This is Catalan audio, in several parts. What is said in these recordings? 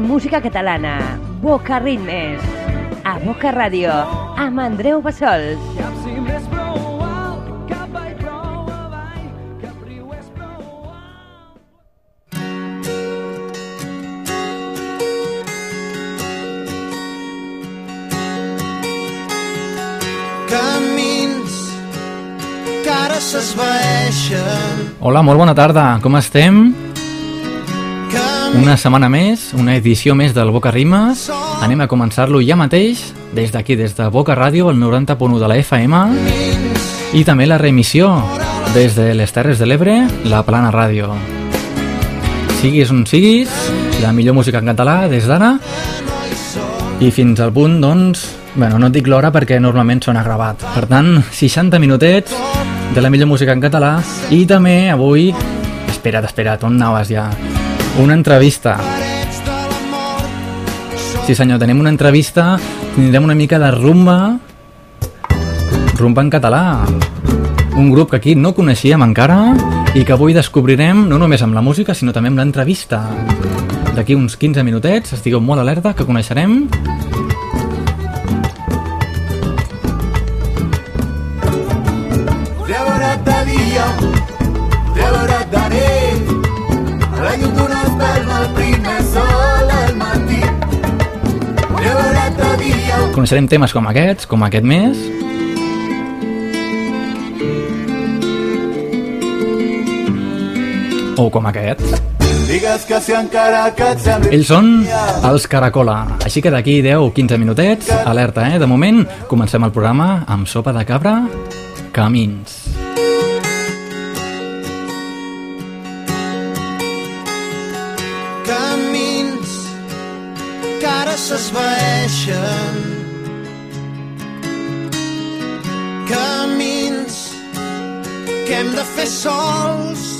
música catalana. Boca Ritmes. A Boca Ràdio, amb Andreu Bassols. Camins que ara s'esvaeixen. Hola, molt bona tarda, com estem? Una setmana més, una edició més del Boca Rimes. Anem a començar-lo ja mateix, des d'aquí, des de Boca Ràdio, el 90.1 de la FM, i també la reemissió, des de les Terres de l'Ebre, la Plana Ràdio. Siguis on siguis, la millor música en català des d'ara, i fins al punt, doncs, bueno, no et dic l'hora perquè normalment sona gravat. Per tant, 60 minutets de la millor música en català i també avui... Espera't, espera't, on anaves ja? Una entrevista. Sí senyor, tenim una entrevista, tindrem una mica de rumba, rumba en català. Un grup que aquí no coneixíem encara i que avui descobrirem no només amb la música, sinó també amb l'entrevista. D'aquí uns 15 minutets, estigueu molt alerta, que coneixerem Coneixerem temes com aquests, com aquest mes. O com aquests. digues que si encara que et sembli Ells són els Caracola. Així que d'aquí 10 o 15 minutets, alerta, eh? De moment, comencem el programa amb sopa de cabra, camins. camins que ara s'esvaeixen. Hem de fer sols.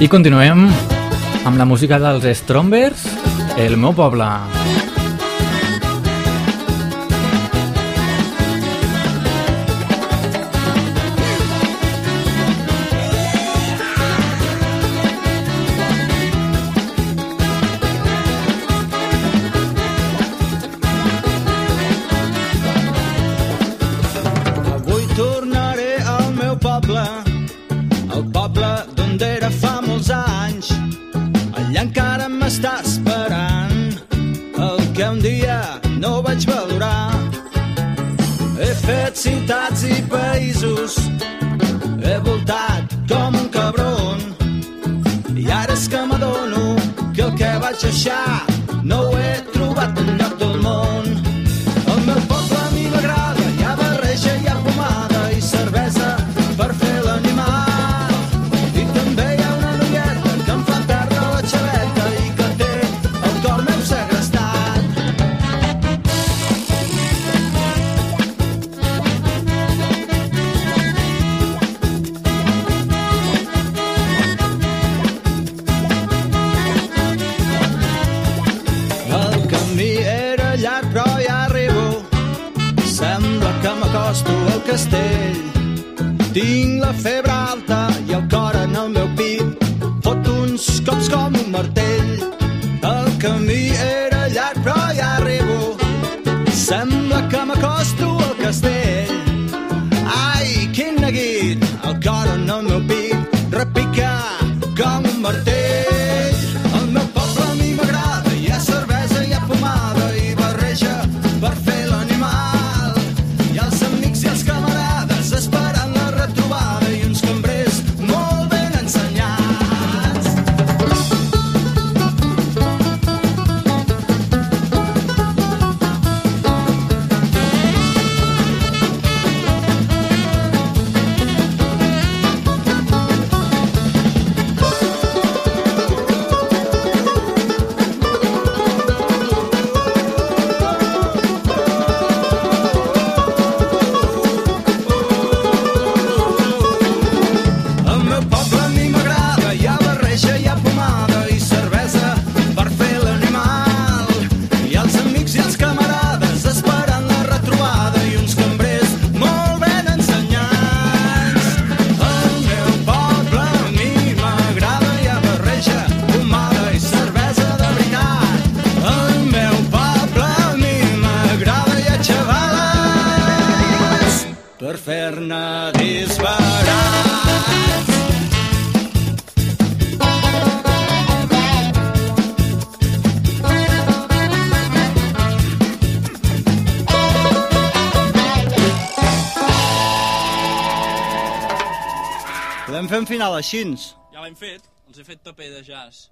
I continuem amb la música dels Strombers, El meu poble. Avui Així, Ja l'hem fet, els he fet paper de jazz.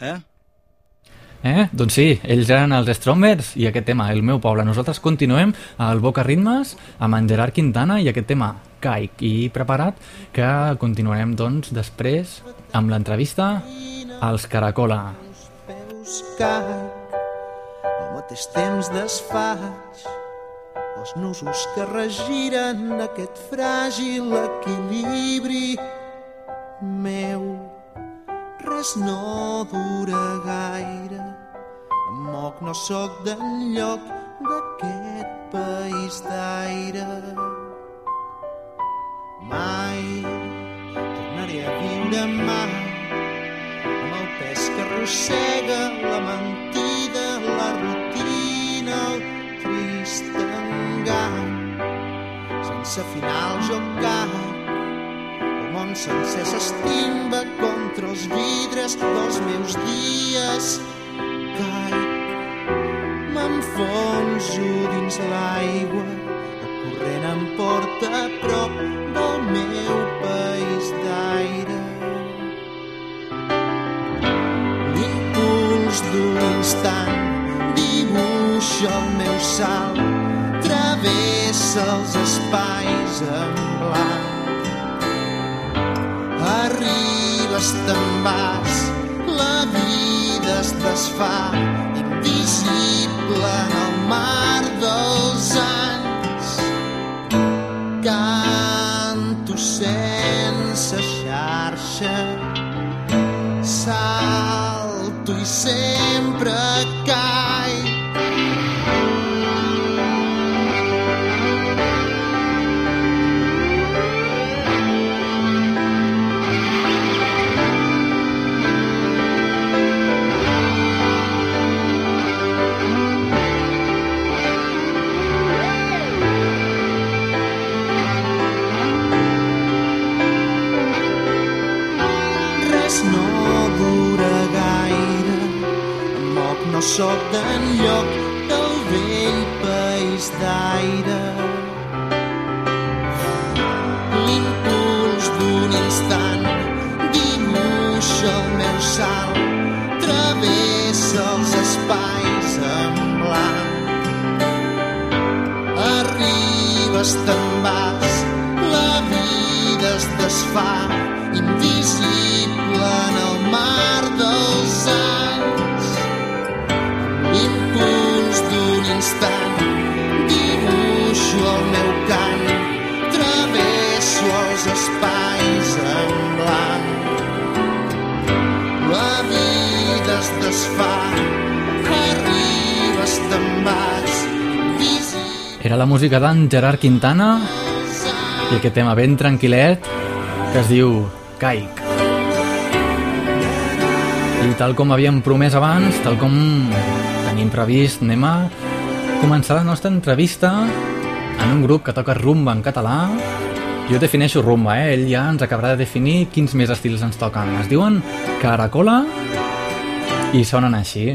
eh? Eh? Doncs sí, ells eren els Strombers i aquest tema, El meu poble. Nosaltres continuem al Boca Ritmes amb en Gerard Quintana i aquest tema, Caic. I preparat que continuarem, doncs, després amb l'entrevista als Caracola. peus caic, al mateix temps desfaig els nusos que regiren aquest fràgil equilibri meu. Res no dura gaire, em moc, no sóc d'enlloc d'aquest país d'aire. Mai tornaré a viure mai amb el pes que arrossega la mentida, sa final jo em. El món sencer s'estimba contra els vidres dels meus dies. Caic, m'enfonso dins l'aigua, el corrent em porta a prop del meu país d'aire. L'impuls d'un instant dibuixa el meu salt travessa els espais en blanc. Arribes, te'n vas, la vida es desfà, invisible en el mar dels anys. Canto sóc d'enlloc del vell país d'aire. La música d'en Gerard Quintana i aquest tema ben tranquil·let que es diu Caic. I tal com havíem promès abans, tal com tenim previst, anem a començar la nostra entrevista en un grup que toca rumba en català. Jo defineixo rumba, eh? Ell ja ens acabarà de definir quins més estils ens toquen. Es diuen Caracola i sonen així.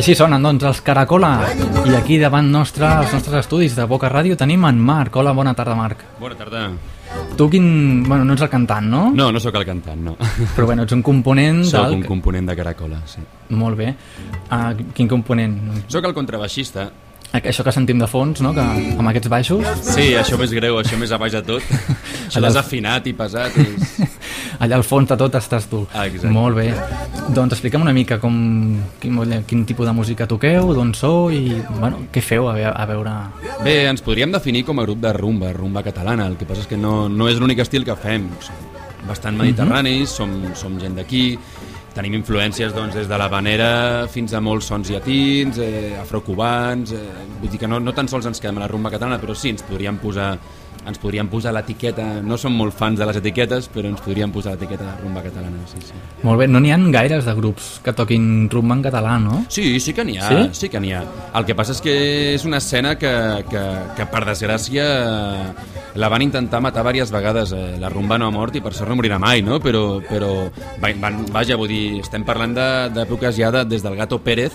Així sonen, doncs, els Caracola. I aquí davant nostre, als nostres estudis de Boca Ràdio, tenim en Marc. Hola, bona tarda, Marc. Bona tarda. Tu quin... Bueno, no ets el cantant, no? No, no sóc el cantant, no. Però bueno, ets un component Sóc del... un component de Caracola, sí. Molt bé. Uh, quin component? Sóc el contrabaixista. Això que sentim de fons, no? Que, amb aquests baixos. Sí, això més greu, això més a baix de tot. això desafinat i pesat. És... Allà al fons de tot estàs tu. Ah, exacte. Molt bé. Doncs explica'm una mica com, quin, quin tipus de música toqueu, d'on sou i bueno, què feu a, a veure... Bé, ens podríem definir com a grup de rumba, rumba catalana. El que passa és que no, no és l'únic estil que fem. Som bastant mediterranis, som, som gent d'aquí, tenim influències doncs, des de la vanera fins a molts sons llatins, eh, afrocubans... Eh, vull dir que no, no tan sols ens quedem a la rumba catalana, però sí, ens podríem posar ens podríem posar l'etiqueta, no som molt fans de les etiquetes, però ens podríem posar l'etiqueta de rumba catalana, sí, sí. Molt bé, no n'hi ha gaires de grups que toquin rumba en català, no? Sí, sí que n'hi ha, Sí? sí, que n'hi ha. El que passa és que és una escena que, que, que per desgràcia, la van intentar matar diverses vegades. Eh, La rumba no ha mort i per sort no morirà mai, no? Però, però va- van, vaja, vull dir, estem parlant de- d'èpoques ja de, des del Gato Pérez,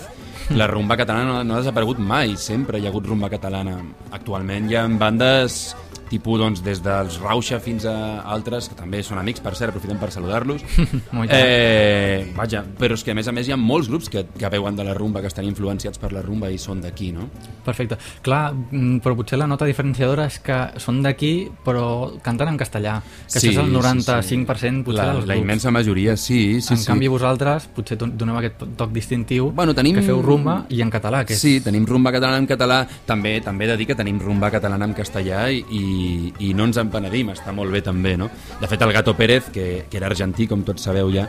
la rumba catalana no, no ha desaparegut mai, sempre hi ha hagut rumba catalana. Actualment hi ha bandes tipus doncs, des dels Rauxa fins a altres, que també són amics, per cert, aprofitem per saludar-los. Eh, vaja, però és que a més a més hi ha molts grups que, que veuen de la rumba, que estan influenciats per la rumba i són d'aquí, no? Perfecte. Clar, mm, però potser la nota diferenciadora és que són d'aquí, però canten en castellà, que això és el 95% potser la, dels la grups. immensa majoria, sí, sí, en sí. canvi vosaltres potser don- doneu aquest toc distintiu Bueno, tenim- que feu rumba i en català que és... Sí, tenim rumba catalana en català, també també he de dir que tenim rumba catalana en castellà i, i, i no ens en penedim, està molt bé també, no? De fet, el Gato Pérez, que, que era argentí, com tots sabeu ja,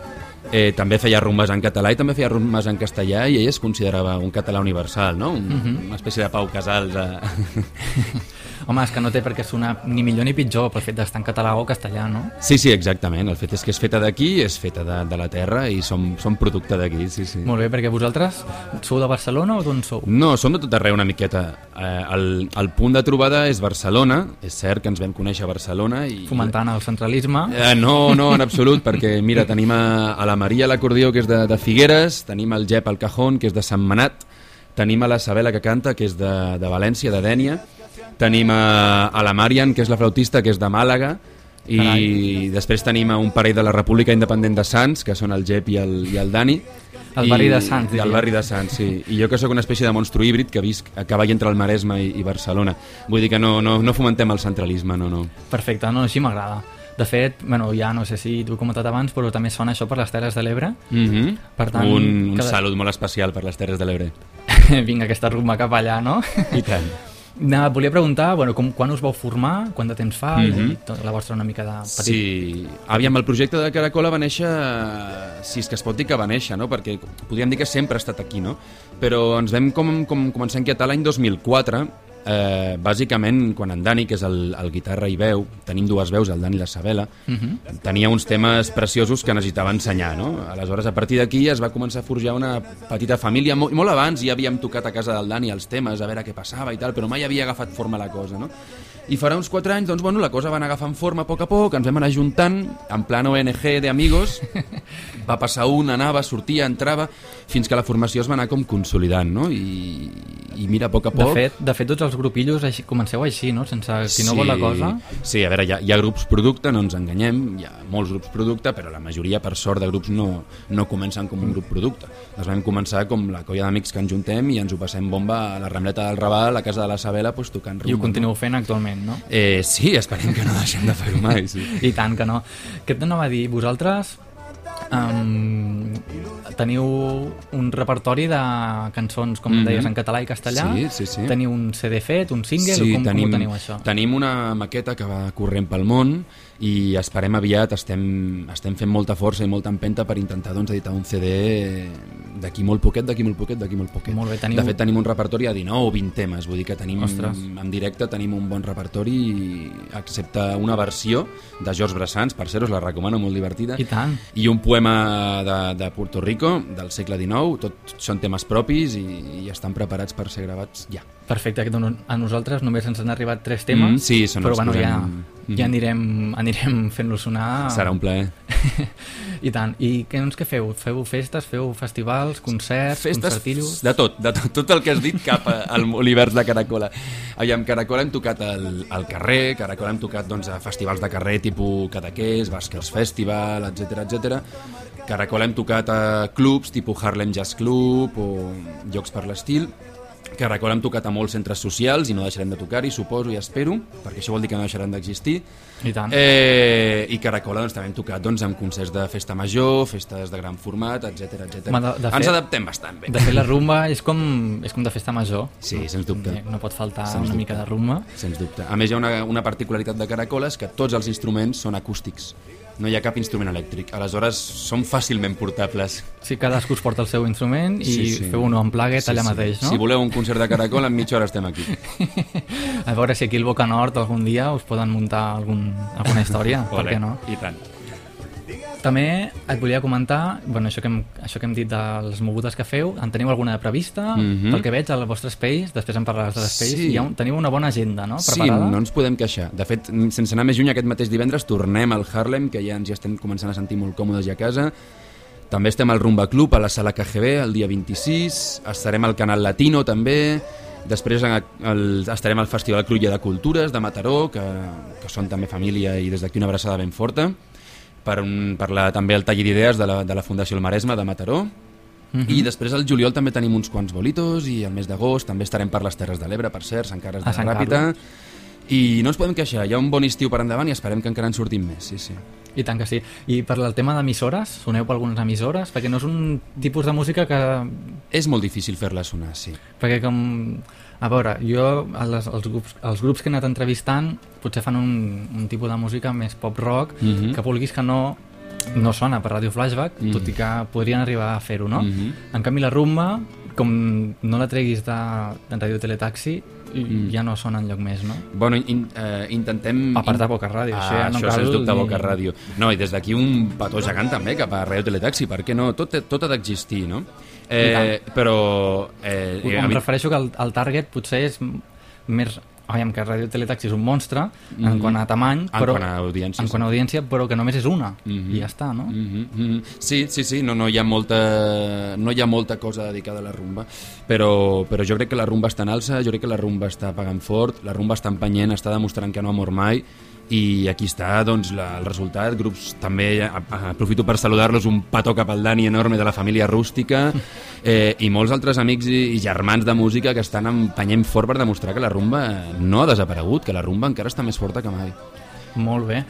eh, també feia rumbes en català i també feia rumbes en castellà i ell es considerava un català universal, no? Un, Mhm. Una espècie de Pau Casals. Eh? Home, és que no té per què sonar ni millor ni pitjor pel fet d'estar en català o castellà, no? Sí, sí, exactament. El fet és que és feta d'aquí, és feta de, de la terra i som, som producte d'aquí, sí, sí. Molt bé, perquè vosaltres sou de Barcelona o d'on sou? No, som de tot arreu una miqueta. Eh, el, el punt de trobada és Barcelona, és cert que ens vam conèixer a Barcelona i... Fomentant el centralisme. Eh, no, no, en absolut, perquè mira, tenim a, a la Maria l'acordió, que és de, de Figueres, tenim el Jep al Cajón, que és de Sant Manat, tenim a la Sabela que canta, que és de, de València, de Dènia, tenim a, a la Marian, que és la flautista, que és de Màlaga, i Carai. després tenim a un parell de la República Independent de Sants, que són el Jep i el, i el Dani. El barri de Sants, I el barri de Sants, sí. I jo que sóc una espècie de monstru híbrid que visc a cavall entre el Maresme i, i Barcelona. Vull dir que no, no, no fomentem el centralisme, no, no. Perfecte, no, així m'agrada. De fet, bueno, ja no sé si t'ho he comentat abans, però també sona això per les Terres de l'Ebre. Mm -hmm. Per tant, un, un cada- salut molt especial per les Terres de l'Ebre. Vinga, aquesta rumba cap allà, no? I tant. No, volia preguntar, bueno, com, quan us vau formar, quant de temps fa, mm i tot, la vostra una mica de petit... Sí, aviam, el projecte de Caracola va néixer, si és que es pot dir que va néixer, no? perquè podríem dir que sempre ha estat aquí, no? però ens vam com, com començar a inquietar l'any 2004, eh, bàsicament quan en Dani, que és el, el guitarra i veu, tenim dues veus, el Dani i la Sabela, Mhm. tenia uns temes preciosos que necessitava ensenyar, no? Aleshores, a partir d'aquí es va començar a forjar una petita família. Molt, molt abans ja havíem tocat a casa del Dani els temes, a veure què passava i tal, però mai havia agafat forma la cosa, no? I farà uns 4 anys, doncs, bueno, la cosa va anar agafant forma a poc a poc, ens vam anar juntant, en plan ONG de amigos, va passar un, anava, sortia, entrava, fins que la formació es va anar com consolidant, no? I, i mira, a poc a De poc... fet, de fet, tots els grupillos així, comenceu així, no? Sense, si no vol la cosa... Sí, a veure, hi ha, hi ha grups producte, no ens enganyem, hi ha molts grups producte, però la majoria, per sort, de grups no, no comencen com un grup producte. Ens vam començar com la colla d'amics que ens juntem i ens ho passem bomba a la Ramleta del Raval, a casa de la Sabela, pues, tocant rumba. I ho continueu fent actualment, no? Eh, sí, esperem que no deixem de fer-ho mai, sí. I tant que no. Què t'anava a dir? Vosaltres um, teniu un repertori de cançons, com Mhm. deies, en català i castellà? Sí, sí, sí. Teniu un CD fet, un single? Sí, o com, tenim, com ho teniu això? tenim una maqueta que va corrent pel món i esperem aviat, estem, estem fent molta força i molta empenta per intentar doncs, editar un CD d'aquí molt poquet, d'aquí molt poquet, d'aquí molt poquet. Molt bé, teniu- De fet, tenim un repertori de 19 o 20 temes, vull dir que tenim, Ostres. en directe tenim un bon repertori, excepte una versió de George Brassans, per ser us la recomano, molt divertida, I tant. i un poema de, de Puerto Rico, del segle XIX, tots són temes propis i, i estan preparats per ser gravats ja. Perfecte, que a nosaltres només ens han arribat tres temes, Mm, sí, són però bueno, posem- ja, Mhm. ja anirem, anirem fent-los sonar. Serà un plaer. I tant. I què, doncs, què feu? Feu festes, feu festivals, concerts, concertillos? de tot, de tot, tot el que has dit cap a- al univers de Caracola. Aviam, Caracola hem tocat al, al carrer, Caracola hem tocat doncs, a festivals de carrer tipus Cadaqués, Baskers Festival, etc etc. Caracola hem tocat a clubs tipus Harlem Jazz Club o llocs per l'estil. Caracola hem tocat a molts centres socials i no deixarem de tocar-hi, suposo i espero, perquè això vol dir que no deixaran d'existir. I tant. Eh, I Caracola doncs, també hem tocat doncs, amb concerts de festa major, festes de gran format, etc etc. Ens adaptem bastant bé. De fet, la rumba és com, és com de festa major. Sí, sens dubte. No pot faltar Sens una dubte. mica de rumba. Sens dubte. A més, hi ha una, una particularitat de Caracola, és que tots els instruments són acústics. No hi ha cap instrument elèctric. Aleshores, són fàcilment portables. Sí, cadascú es porta el seu instrument i Sí, sí. feu un unplugged Sí, allà sí. mateix, no? Si voleu un concert de Caracol, en mitja hora estem aquí. A veure si aquí al Boca Nord algun dia us poden muntar algun, alguna història, per què no? I tant. També et volia comentar, bueno, això que hem, això que hem dit de les mogudes que feu, en teniu alguna de prevista? Mhm. Pel que veig al vostre Space, després en parlaràs de l'Space, Sí. hi ha un, teniu una bona agenda, no? Sí, Preparada? no ens podem queixar. De fet, sense anar més lluny, aquest mateix divendres tornem al Harlem, que ja ens hi estem començant a sentir molt còmodes ja a casa. També estem al Rumba Club, a la sala KGB, el dia 26. Estarem al Canal Latino, també. Després en el, estarem al Festival Cruïlla de Cultures de Mataró, que, que són també família i des d'aquí una abraçada ben forta. Per, un, per la, també el taller d'idees de, la, de la Fundació El Maresme de Mataró. Mhm. I després al juliol també tenim uns quants bolitos i al mes d'agost també estarem per les Terres de l'Ebre, per cert, Sant Carles de Sant la Ràpita. Carles. I no ens podem queixar, hi ha un bon estiu per endavant i esperem que encara en sortim més, sí, sí. I tant que sí. I per el tema d'emissores, soneu per algunes emissores? Perquè no és un tipus de música que... És molt difícil fer-la sonar, sí. Perquè com... A veure, jo, les, els, grups, els grups que he anat entrevistant potser fan un, un tipus de música més pop-rock Mhm. que vulguis que no no sona per Ràdio Flashback, Mhm. tot i que podrien arribar a fer-ho, no? Mhm. En canvi, la rumba, com no la treguis de, de Ràdio Teletaxi, Mm. ja no sona enlloc més, no? Bueno, in, eh, intentem... A part de Boca Ràdio, ah, això ja no això cal sens dubte ni- Boca Ràdio. No, i des d'aquí un petó gegant també cap a Radio Teletaxi, per què no? Tot, tot ha d'existir, no? Eh, però... Eh, em refereixo que el, el target potser és més... Aviam, que Radio Teletaxi és un monstre en Mhm. quant a tamany, En però, quant a audiència, en sí. quant a audiència, però que només és una, Mhm. i ja està, no? Mm -hmm. Sí, sí, sí, no, no, hi ha molta, no hi ha molta cosa dedicada a la rumba, però, però jo crec que la rumba està en alça, jo crec que la rumba està pagant fort, la rumba està empenyent, està demostrant que no ha mort mai, i aquí està doncs, la, el resultat, grups també, a, a, aprofito per saludar-los, un petó cap al Dani enorme de la família rústica, eh, i molts altres amics i, i germans de música que estan empenyent fort per demostrar que la rumba no ha desaparegut, que la rumba encara està més forta que mai. Molt bé.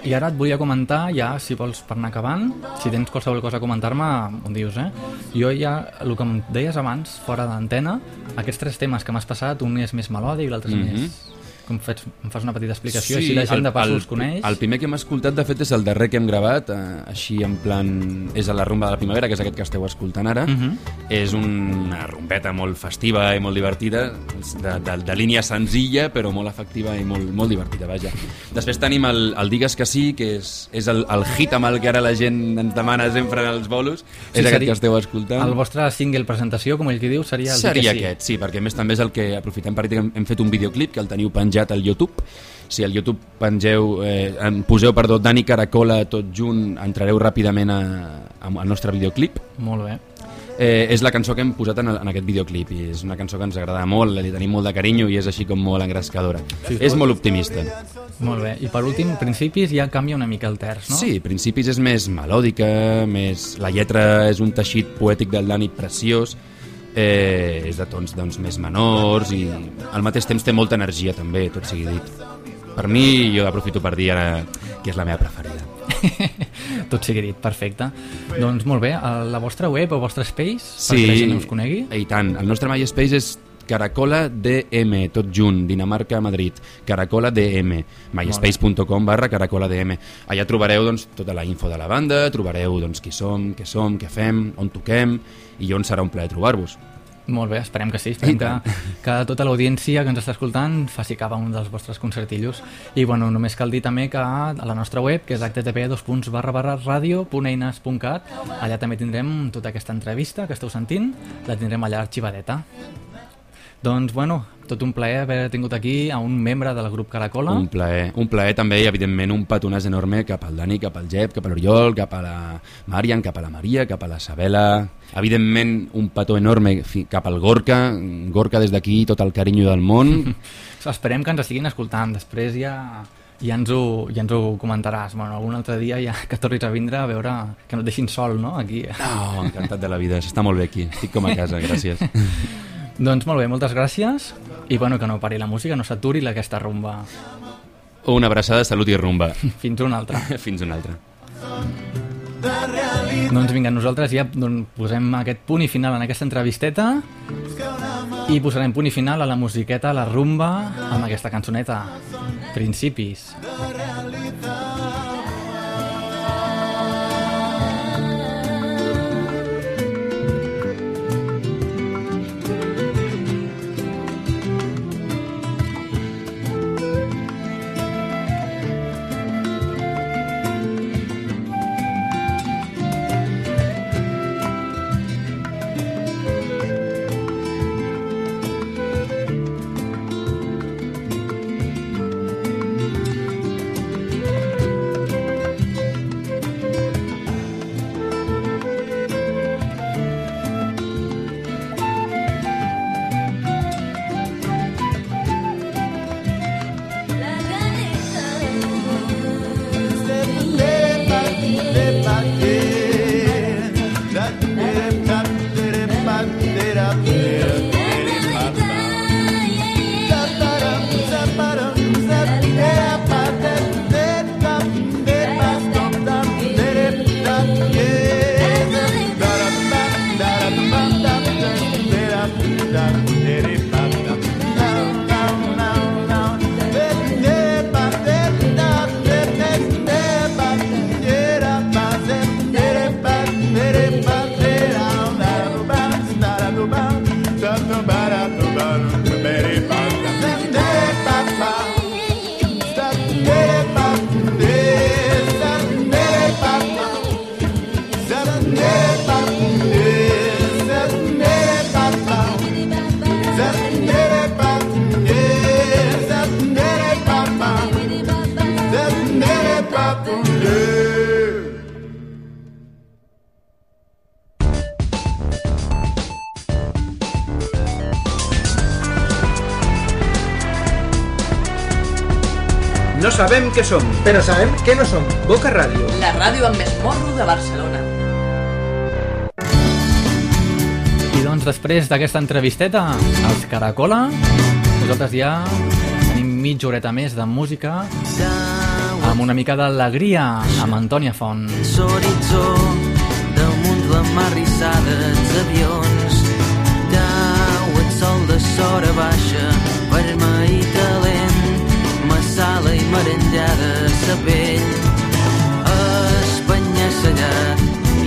I ara et volia comentar, ja, si vols per anar acabant, si tens qualsevol cosa a comentar-me, ho dius, eh? Jo ja, el que em deies abans, fora d'antena, aquests tres temes que m'has passat, un és més melòdic, l'altre és Mhm. més... Com fets, em fas una petita explicació, així la gent de pas els coneix. El primer que hem escoltat, de fet, és el darrer que hem gravat, eh, així en plan... És a la rumba de la primavera, que és aquest que esteu escoltant ara. Mhm. És una rumbeta molt festiva i molt divertida, de, de, de línia senzilla, però molt efectiva i molt, molt divertida, vaja. Després tenim el, el Digues que sí, que és, és el, el hit amb el que ara la gent ens demana sempre els bolos. és aquest que esteu escoltant. El vostre single presentació, com ell que diu, seria el Seria que sí. aquest, sí, perquè més també és el que aprofitem per dir que hem, hem fet un videoclip que el teniu penjat al YouTube. Si al YouTube pengeu, eh, em poseu, perdó, Dani Caracola tot junt, entrareu ràpidament a, a, al nostre videoclip. Molt bé. Eh, és la cançó que hem posat en, el, en aquest videoclip i és una cançó que ens agrada molt, li tenim molt de carinyo i és així com molt engrescadora. Sí, és molt optimista. Molt bé. I per últim, principis ja canvia una mica el terç, no? Sí, principis és més melòdica, més... la lletra és un teixit poètic del Dani preciós, eh, és de tons doncs, més menors i al mateix temps té molta energia també, tot sigui dit. Per mi, jo aprofito per dir ara que és la meva preferida. Tot sigui dit, perfecte. Doncs molt bé, a la vostra web o vostre space, perquè la gent us conegui. i tant. El nostre MySpace és Caracola DM, tot junt, Dinamarca, Madrid. Caracola DM, myspace.com barra Caracola DM. Allà trobareu doncs, tota la info de la banda, trobareu doncs, qui som, què som, què fem, on toquem, i on serà un plaer trobar-vos. Molt bé, esperem que sí, esperem que, que tota l'audiència que ens està escoltant faci cap a un dels vostres concertillos. I bueno, només cal dir també que a la nostra web, que és http://radio.eines.cat, allà també tindrem tota aquesta entrevista que esteu sentint, la tindrem allà arxivadeta. Doncs bueno, tot un plaer haver tingut aquí a un membre del grup Caracola. Un plaer, un plaer també i evidentment un petonàs enorme cap al Dani, cap al Jep, cap a l'Oriol, cap a la Marian, cap a la Maria, cap a la Sabela, evidentment un petó enorme cap al Gorka, Gorka des d'aquí tot el carinyo del món. Esperem que ens estiguin escoltant, després ja, ja, ens ho, ja ens ho comentaràs. Bueno, algun altre dia ja que tornis a vindre a veure que no et deixin sol, no?, aquí. Oh, encantat de la vida, s'està molt bé aquí, estic com a casa, gràcies. doncs molt bé, moltes gràcies i bueno, que no pari la música, no s'aturi aquesta rumba. Una abraçada, salut i rumba. Fins una altra. Fins una altra. Doncs vinga, nosaltres ja doncs, posem aquest punt i final en aquesta entrevisteta i posarem punt i final a la musiqueta, a la rumba, amb aquesta cançoneta. Principis. Ba-da sabem què som, però sabem què no som. Boca Ràdio. La ràdio amb més morro de Barcelona. I doncs després d'aquesta entrevisteta als Caracola, nosaltres ja tenim mitja horeta més de música amb una mica d'alegria amb Antònia Font. L'horitzó damunt la mar rissada els avions Dau el sol de sora baixa merengada sa pell espanyassallat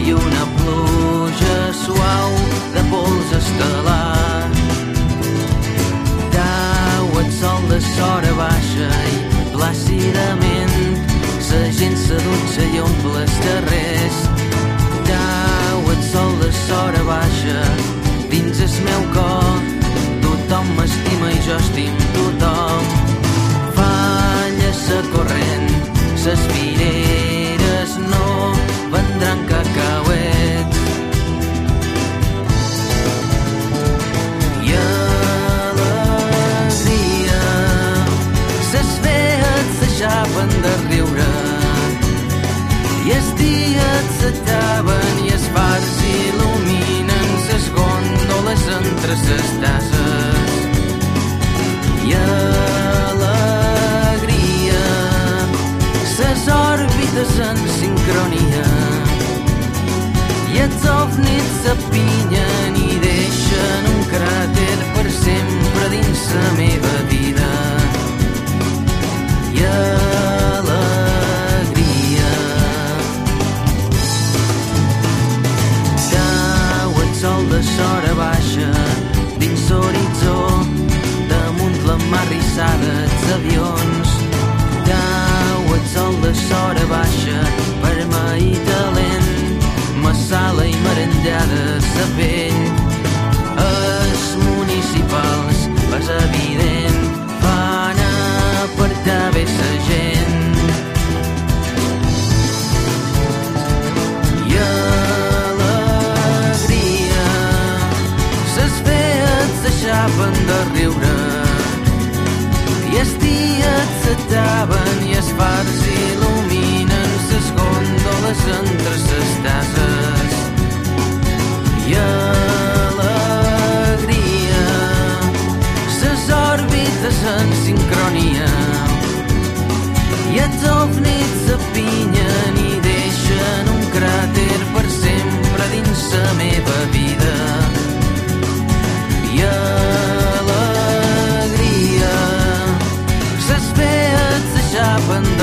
i una pluja suau de pols estel·lar. Dau el sol de sora baixa i plàcidament la gent s'adutxa i omple els carrers Cau el sol de sora baixa dins el meu cor tothom m'estima i jo estim tothom sa corrent. Ses fireres no vendran cacauets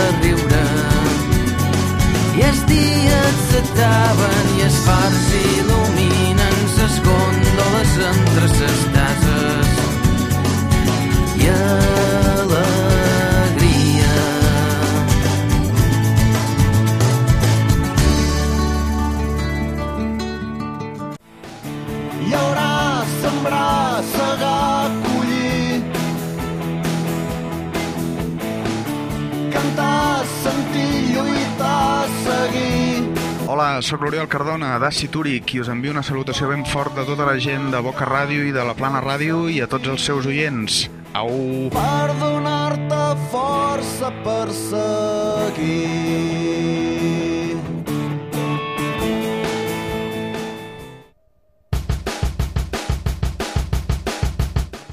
de riure. I els dies s'acaben i els fars il·luminen ses gòndoles entre ses tasses Hola, sóc l'Oriol Cardona, d'Aci Túric, i us envio una salutació ben fort de tota la gent de Boca Ràdio i de la Plana Ràdio i a tots els seus oients. Au! Per donar-te força per seguir.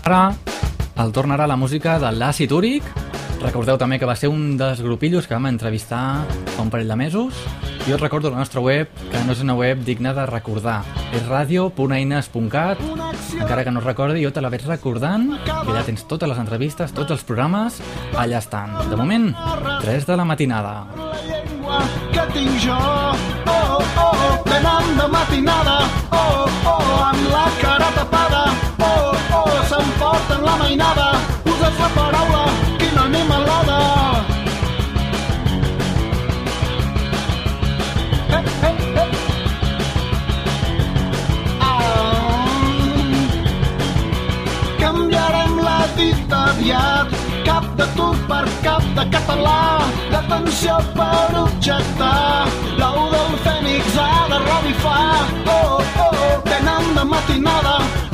Ara el tornarà la música de l'Àcid Úric. Recordeu també que va ser un dels grupillos que vam entrevistar fa un parell de mesos. Jo et recordo la nostra web, que no és una web digna de recordar. És radio.eines.cat Encara que no recordi, jo te la veig recordant, que ja tens totes les entrevistes, tots els programes, allà estan. De moment, 3 de la matinada. que tinc jo Oh, oh, oh, tenen de matinada Oh, oh, amb la cara tapada Oh, oh, s'emporten la mainada Uses la paraula, quina animalada aviat cap de tu per cap de català, d'atenció per objectar. L'ou del fènix ha de revifar. Oh, oh, tenen de matinada.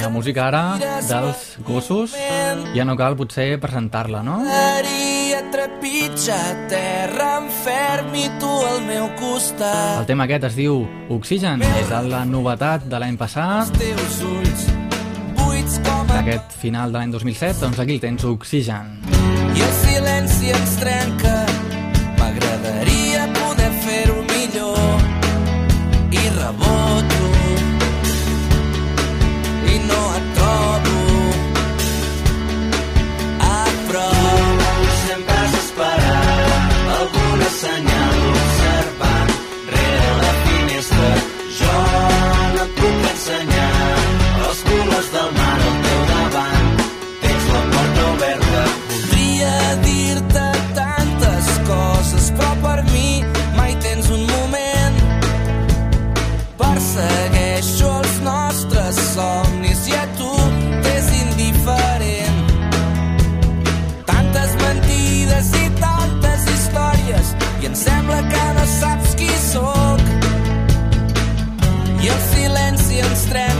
La música ara dels gossos ja no cal potser presentar-la, no? Maria trepitja terra enferm i tu al meu costat. El tema aquest es diu Oxigen, és la novetat de l'any passat. Els teus ulls buits com... Aquest final de l'any 2007, doncs aquí el tens Oxigen. I el silenci ens trenca, m'agradaria en streng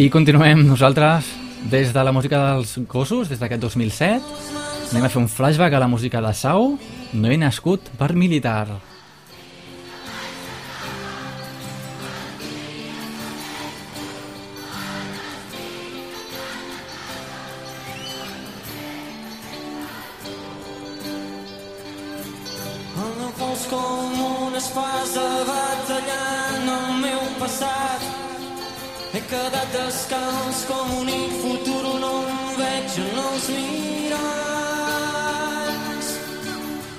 I continuem nosaltres des de la música dels gossos, des d'aquest 2007. Anem a fer un flashback a la música de Sau. No he nascut per militar. Descalç com un futur no em veig en els miralls.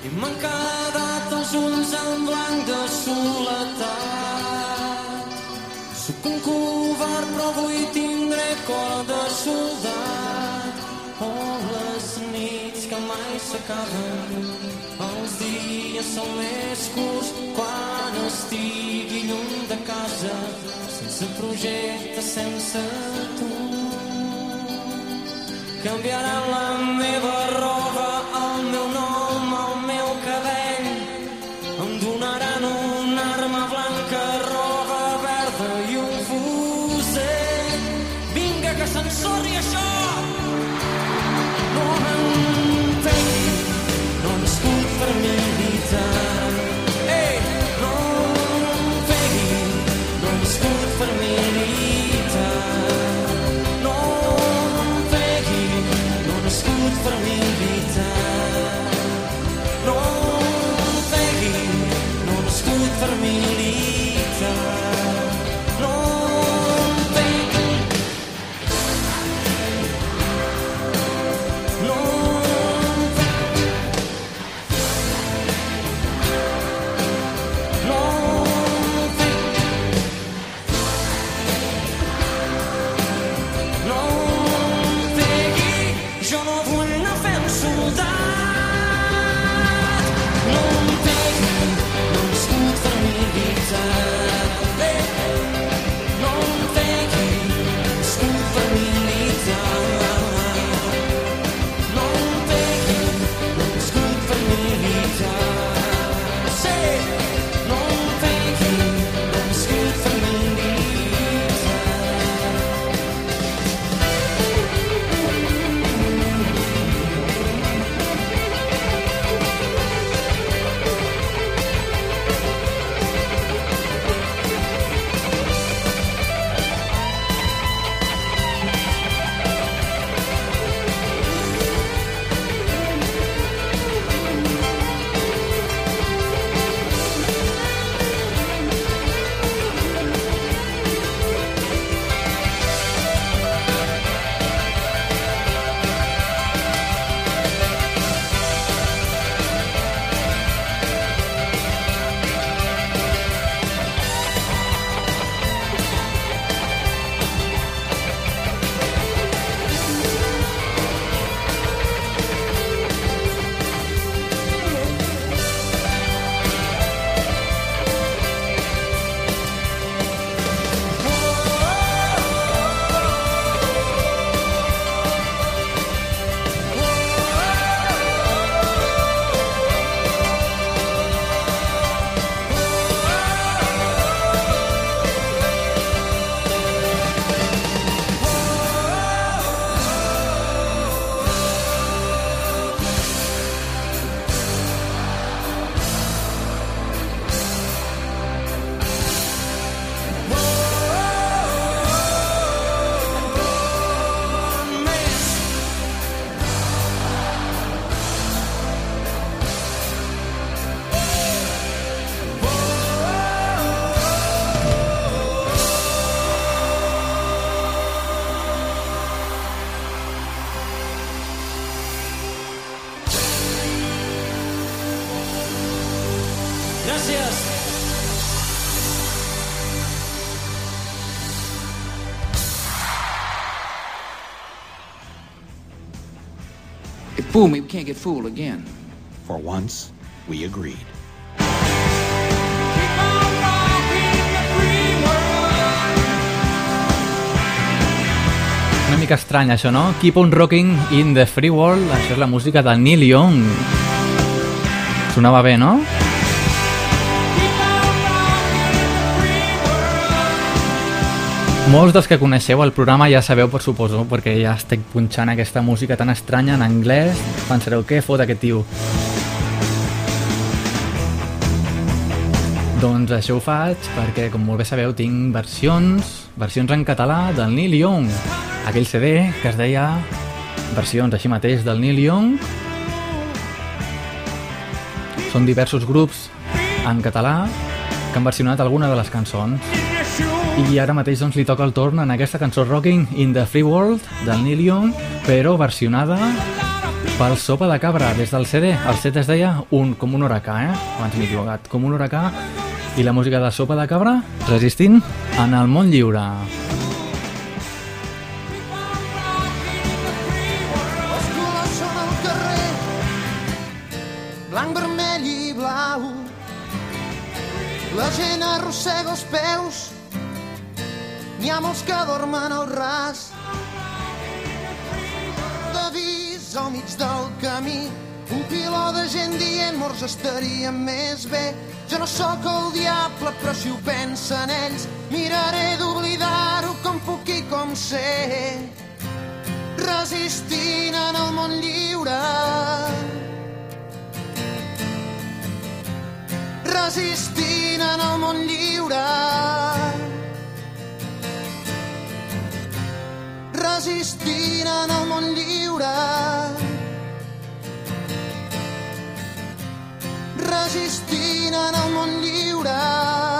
I m'han quedat els ulls en blanc de soledat. Sóc un covard però avui tindré cor de soldat. Oh, les nits que mai s'acaben els dies són més curts quan estigui lluny de casa, sense projecte, sense tu. Canviaran la meva roba, nascut It fooled me. We can't get fooled again. For once, we agreed. Una mica estrany això, no? Keep on rocking in the free world. Això és la música de Neil Young. Sonava bé, no? Molts dels que coneixeu el programa ja sabeu, per suposo, perquè ja estic punxant aquesta música tan estranya en anglès. Pensareu, què fot aquest tio? Doncs això ho faig perquè, com molt bé sabeu, tinc versions, versions en català del Neil Young. Aquell CD que es deia versions així mateix del Neil Young. Són diversos grups en català que han versionat alguna de les cançons. I ara mateix doncs, li toca el torn en aquesta cançó Rocking in the Free World del Neil Young, però versionada pel Sopa de Cabra des del CD. El CD es deia un, com un huracà, eh? Abans m'he equivocat. Com un huracà i la música de Sopa de Cabra resistint en el món lliure. Blanc, vermell i blau. La gent arrossega els peus, n'hi ha molts que dormen al ras. D'avís al mig del camí, un piló de gent dient morts estaria més bé. Jo no sóc el diable, però si ho pensen ells, miraré d'oblidar-ho com puc i com sé resistint en el món lliure. Resistint en el món lliure. Resistint en el món lliure. Resistint en el món lliure.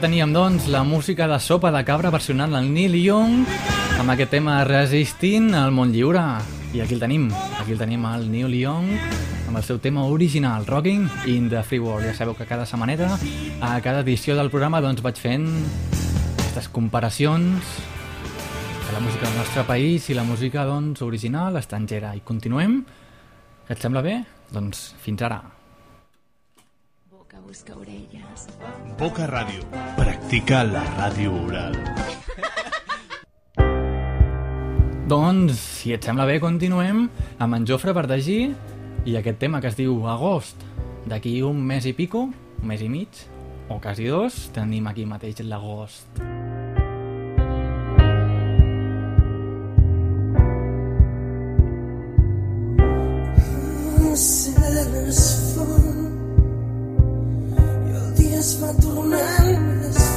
Teníem, doncs, la música de Sopa de Cabra versionant el Neil Young amb aquest tema Resistint al món lliure. I aquí el tenim, aquí el tenim el Neil Young amb el seu tema original, Rocking in the Free World. Ja sabeu que cada setmaneta, a cada edició del programa, doncs vaig fent aquestes comparacions de la música del nostre país i la música, doncs, original, estrangera. I continuem. Et sembla bé? Doncs fins ara busca orelles. Boca Ràdio. Practica la ràdio oral. doncs, si et sembla bé, continuem amb en Jofre Bardagí i aquest tema que es diu Agost. D'aquí un mes i pico, un mes i mig, o quasi dos, tenim aquí mateix l'agost. sinners fall. esas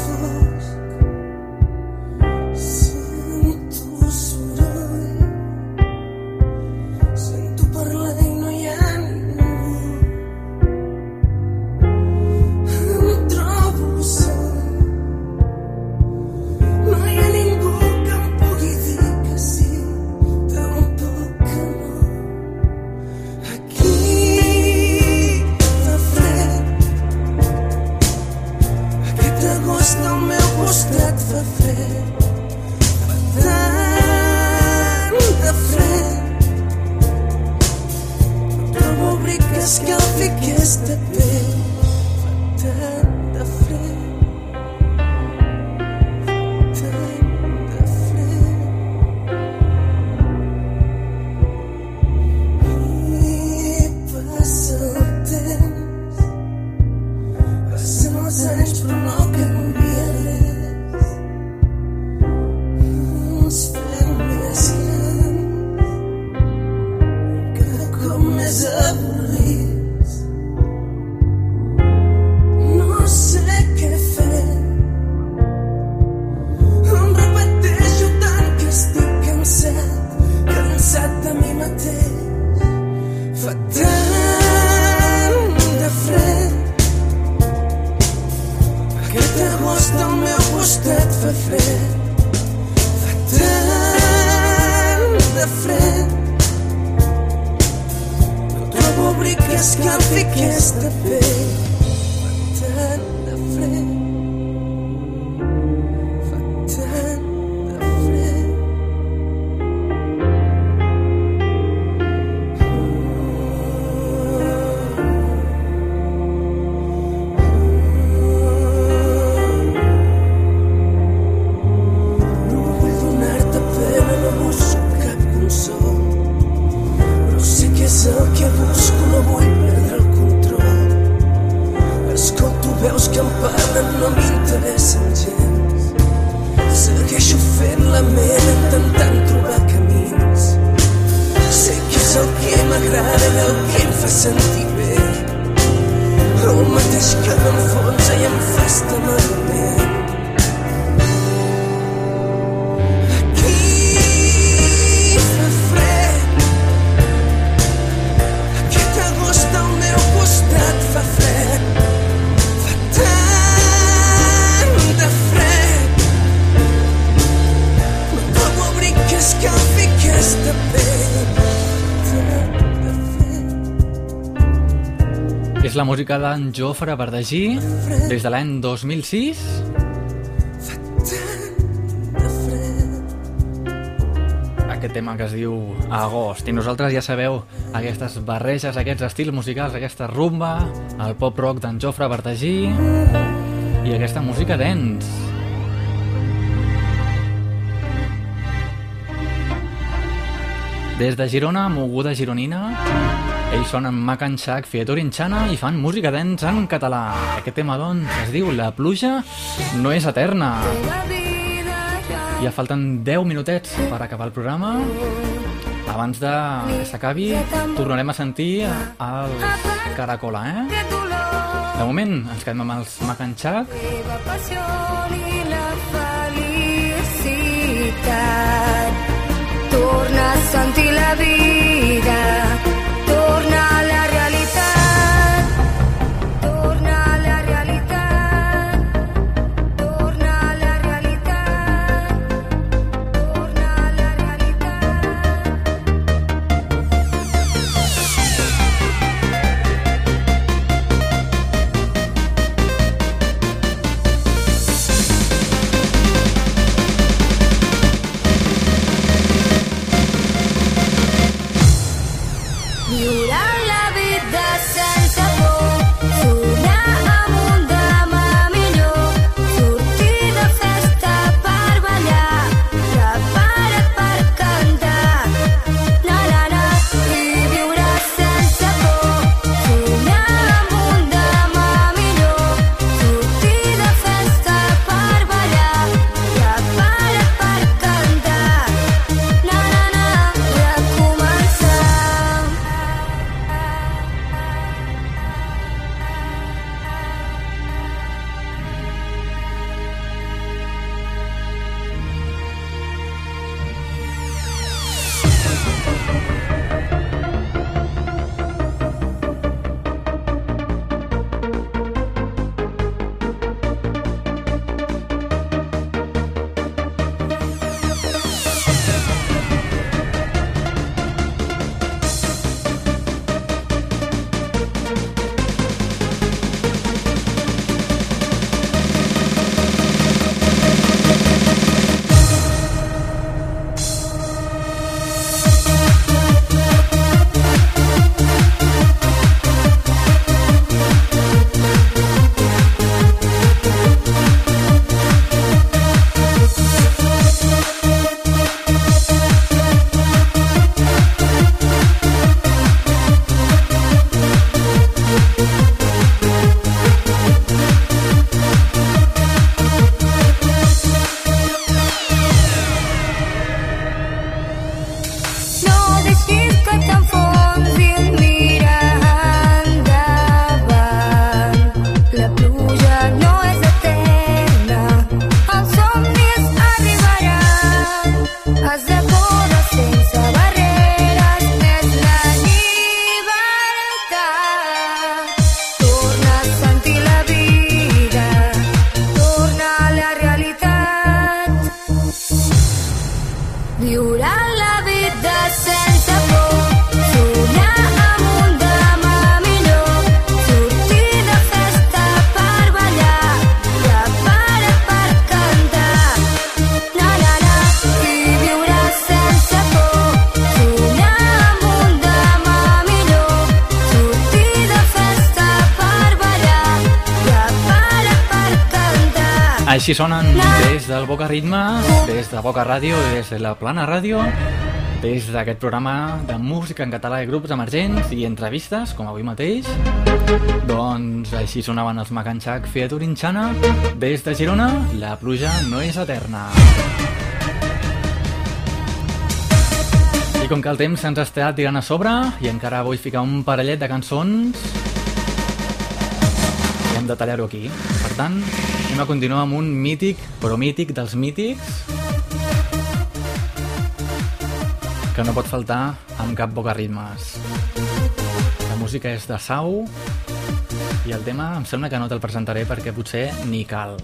search for és la música d'en Jofre Verdagí des de l'any 2006. Aquest tema que es diu Agost. I nosaltres ja sabeu aquestes barreges, aquests estils musicals, aquesta rumba, el pop-rock d'en Jofre Verdagí i aquesta música d'ens Des de Girona, moguda gironina... Ells són en Mac and Fiatur Inchana i fan música dents en català. Aquest tema, doncs, es diu La pluja no és eterna. Ja falten 10 minutets per acabar el programa. Abans de que s'acabi, tornarem a sentir el Caracola, eh? De moment, ens quedem amb els Mac and La passió i la felicitat torna a sentir la vida Així sonen des del Boca Ritme, des de Boca Ràdio, des de la Plana Ràdio, des d'aquest programa de música en català i grups emergents i entrevistes, com avui mateix. Doncs així sonaven els Macanxac Featuring Xana. Des de Girona, la pluja no és eterna. I com que el temps se'ns està tirant a sobre i encara vull ficar un parellet de cançons, hem de tallar-ho aquí. Per tant, anem a continuar amb un mític, però mític dels mítics, que no pot faltar amb cap boca ritmes. La música és de Sau i el tema em sembla que no te'l presentaré perquè potser ni cal.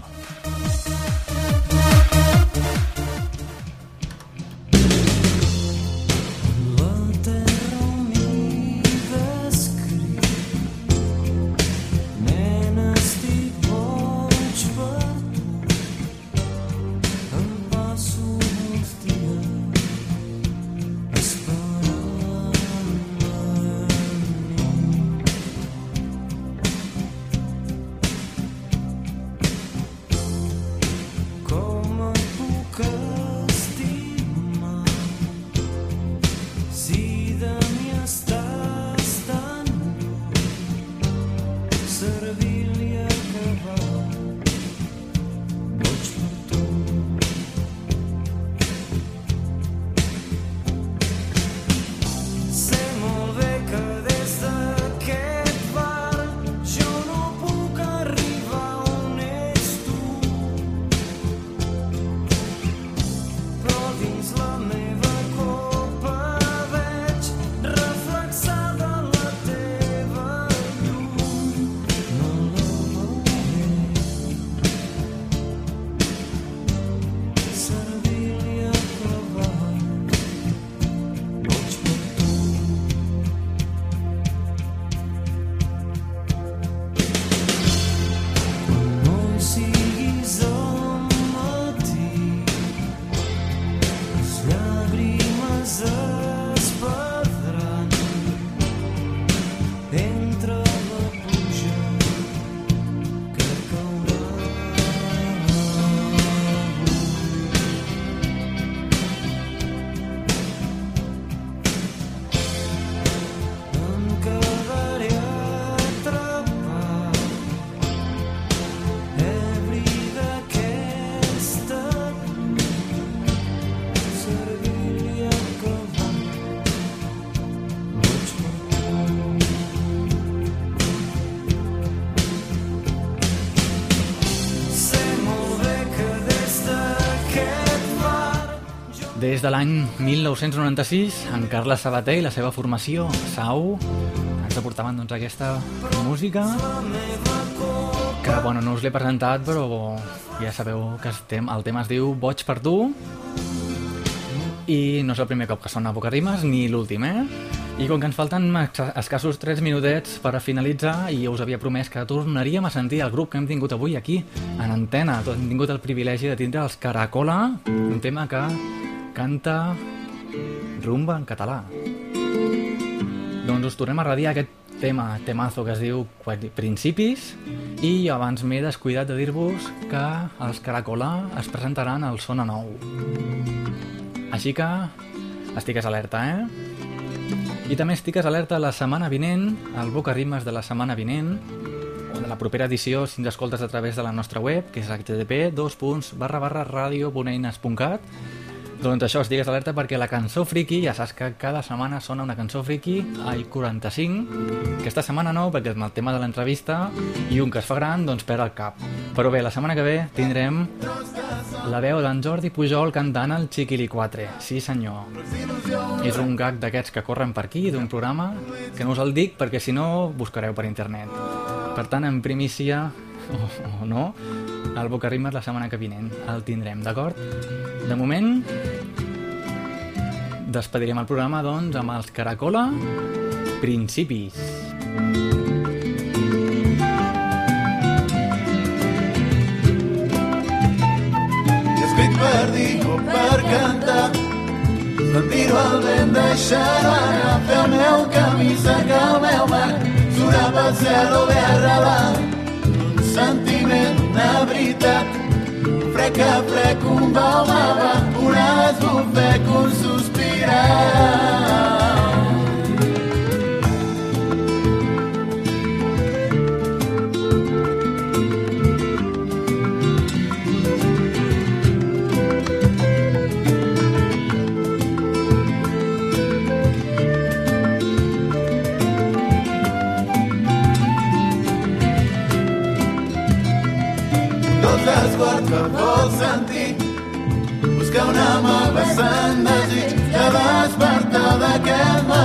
Des de l'any 1996, en Carles Sabater i la seva formació, Sau, ens aportaven doncs, aquesta música que bueno, no us l'he presentat, però ja sabeu que el tema, el tema es diu Boig per tu i no és el primer cop que sona Boca Rimes, ni l'últim, eh? I com que ens falten escassos 3 minutets per a finalitzar i us havia promès que tornaríem a sentir el grup que hem tingut avui aquí, en antena, hem tingut el privilegi de tindre els Caracola, un tema que canta rumba en català. Doncs us tornem a radiar aquest tema, temazo que es diu Principis i abans m'he descuidat de dir-vos que els Caracola es presentaran al Sona Nou. Així que estigues alerta, eh? I també estigues alerta la setmana vinent, al Boca Ritmes de la setmana vinent, o de la propera edició si ens escoltes a través de la nostra web, que és http radio.eines.cat doncs això, estigues alerta perquè la cançó friki, ja saps que cada setmana sona una cançó friki, ai 45, aquesta setmana no, perquè amb el tema de l'entrevista i un que es fa gran, doncs perd el cap. Però bé, la setmana que ve tindrem la veu d'en Jordi Pujol cantant el Chiquili 4. Sí, senyor. És un gag d'aquests que corren per aquí, d'un programa, que no us el dic perquè si no buscareu per internet. Per tant, en primícia, o, o no, el Boca Rimes la setmana que vinent el tindrem, d'acord? De moment, despedirem el programa, doncs, amb els Caracola Principis. Escric per dir o per cantar sentir-ho al vent deixar-ho anar fer el meu camí cercar el meu mar surar pel cel o bé arrelar sentiment de veritat Frec a frec, un va, va, va, un esbufec, un sospirar.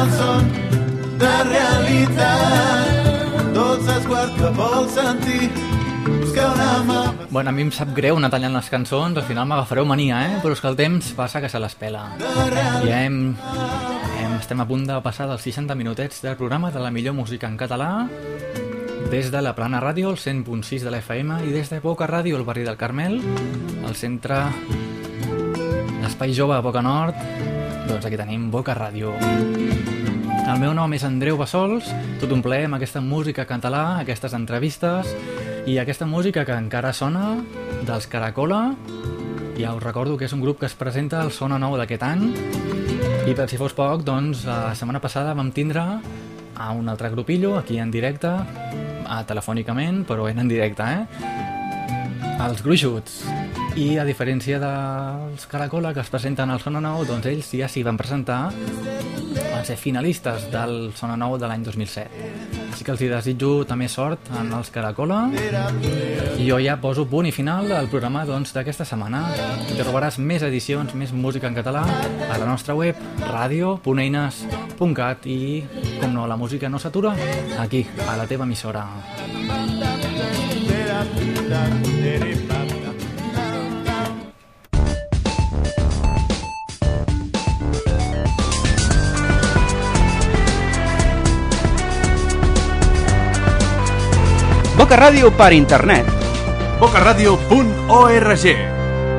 Malson de realitat. Tots els quarts que vols sentir Bueno, a mi em sap greu anar tallant les cançons, al final m'agafareu mania, eh? Però és que el temps passa que se les pela. Ja hem, hem, estem a punt de passar dels 60 minutets del programa de la millor música en català des de la Plana Ràdio, el 100.6 de la FM i des de Boca Ràdio, el barri del Carmel, al centre l'Espai Jove a Boca Nord, doncs aquí tenim Boca Ràdio. El meu nom és Andreu Bassols, tot un plaer amb aquesta música català, aquestes entrevistes i aquesta música que encara sona dels Caracola. Ja us recordo que és un grup que es presenta al Sona Nou d'aquest any i per si fos poc, doncs la setmana passada vam tindre a un altre grupillo aquí en directe, a, telefònicament, però en en directe, eh? Els Gruixuts. I a diferència dels Caracola que es presenten al Sona Nou, doncs ells ja s'hi van presentar, ser finalistes del Sona Nou de l'any 2007. Així que els hi desitjo també sort en els Caracola i jo ja poso punt i final al programa doncs, d'aquesta setmana. Hi trobaràs més edicions, més música en català a la nostra web radio.eines.cat i, com no, la música no s'atura aquí, a la teva emissora. Boca Ràdio per internet. bocaradio.org